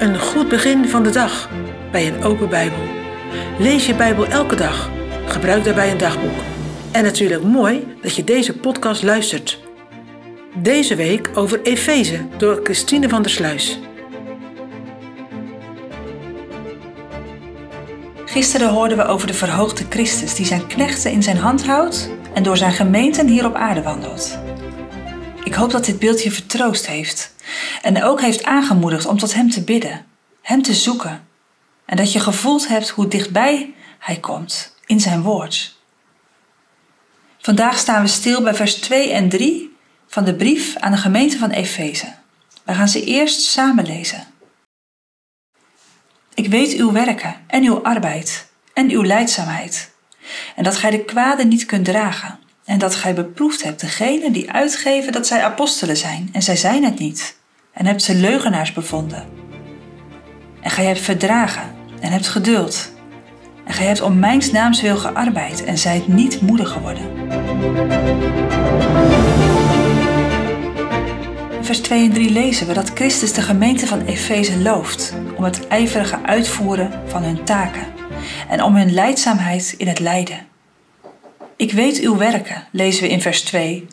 Een goed begin van de dag bij een open Bijbel. Lees je Bijbel elke dag. Gebruik daarbij een dagboek. En natuurlijk mooi dat je deze podcast luistert. Deze week over Efeze door Christine van der Sluis. Gisteren hoorden we over de verhoogde Christus die zijn knechten in zijn hand houdt en door zijn gemeenten hier op aarde wandelt. Ik hoop dat dit beeld je vertroost heeft en ook heeft aangemoedigd om tot Hem te bidden, Hem te zoeken en dat je gevoeld hebt hoe dichtbij Hij komt in Zijn woord. Vandaag staan we stil bij vers 2 en 3 van de brief aan de gemeente van Efeze. We gaan ze eerst samen lezen. Ik weet uw werken en uw arbeid en uw leidzaamheid, en dat gij de kwade niet kunt dragen, en dat gij beproefd hebt degenen die uitgeven dat zij apostelen zijn, en zij zijn het niet, en hebt ze leugenaars bevonden. En gij hebt verdragen en hebt geduld, en gij hebt om mijns naams wil gearbeid en zijt niet moedig geworden. Vers 2 en 3 lezen we dat Christus de gemeente van Efeze looft om het ijverige uitvoeren van hun taken en om hun leidzaamheid in het lijden. Ik weet uw werken, lezen we in vers 2.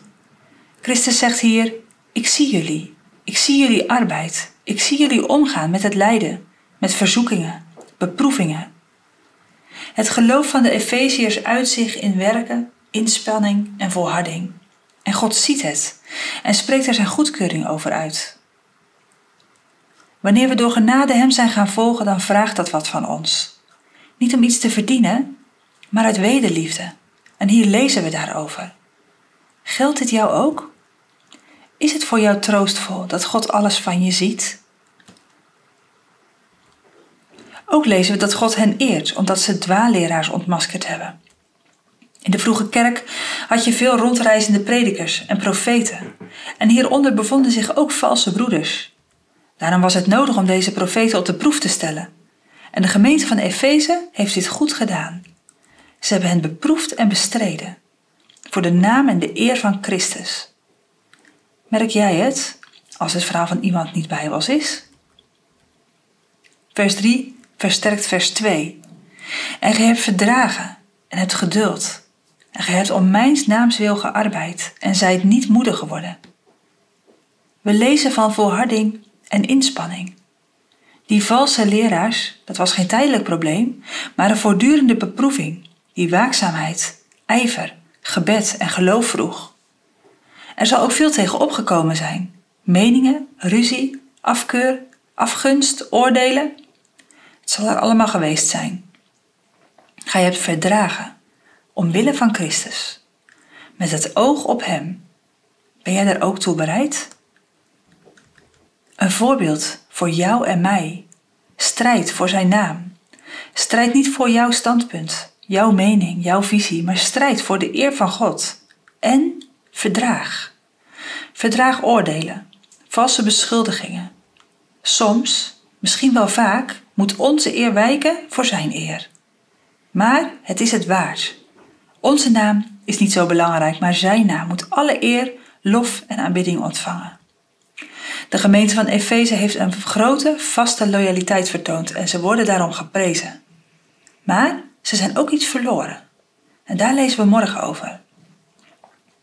Christus zegt hier: Ik zie jullie, ik zie jullie arbeid, ik zie jullie omgaan met het lijden, met verzoekingen, beproevingen. Het geloof van de Efeziërs uit zich in werken, inspanning en volharding. En God ziet het en spreekt er zijn goedkeuring over uit. Wanneer we door genade Hem zijn gaan volgen, dan vraagt dat wat van ons. Niet om iets te verdienen, maar uit wederliefde. En hier lezen we daarover. Geldt dit jou ook? Is het voor jou troostvol dat God alles van je ziet? Ook lezen we dat God hen eert omdat ze dwaalleraars ontmaskerd hebben. In de vroege kerk had je veel rondreizende predikers en profeten. En hieronder bevonden zich ook valse broeders. Daarom was het nodig om deze profeten op de proef te stellen. En de gemeente van Efeze heeft dit goed gedaan. Ze hebben hen beproefd en bestreden. Voor de naam en de eer van Christus. Merk jij het als het verhaal van iemand niet bijbels is? Vers 3 versterkt vers 2. En gij hebt verdragen en hebt geduld. En gij hebt om mijns naams wil gearbeid en zijt niet moedig geworden. We lezen van volharding en inspanning. Die valse leraars, dat was geen tijdelijk probleem, maar een voortdurende beproeving, die waakzaamheid, ijver, gebed en geloof vroeg. Er zal ook veel tegen opgekomen zijn: meningen, ruzie, afkeur, afgunst, oordelen. Het zal er allemaal geweest zijn. Gij hebt verdragen, omwille van Christus, met het oog op Hem. Ben jij daar ook toe bereid? Een voorbeeld voor jou en mij. Strijd voor Zijn naam. Strijd niet voor jouw standpunt, jouw mening, jouw visie, maar strijd voor de eer van God. En verdraag. Verdraag oordelen, valse beschuldigingen. Soms, misschien wel vaak, moet onze eer wijken voor Zijn eer. Maar het is het waard. Onze naam is niet zo belangrijk, maar Zijn naam moet alle eer, lof en aanbidding ontvangen. De gemeente van Efeze heeft een grote, vaste loyaliteit vertoond en ze worden daarom geprezen. Maar ze zijn ook iets verloren. En daar lezen we morgen over.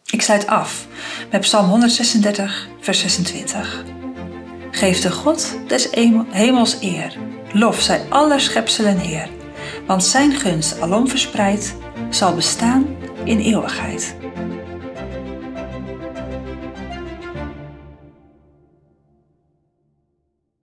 Ik sluit af met Psalm 136, vers 26. Geef de God des hemels eer. Lof zij aller schepselen Heer. Want zijn gunst alom verspreid zal bestaan in eeuwigheid.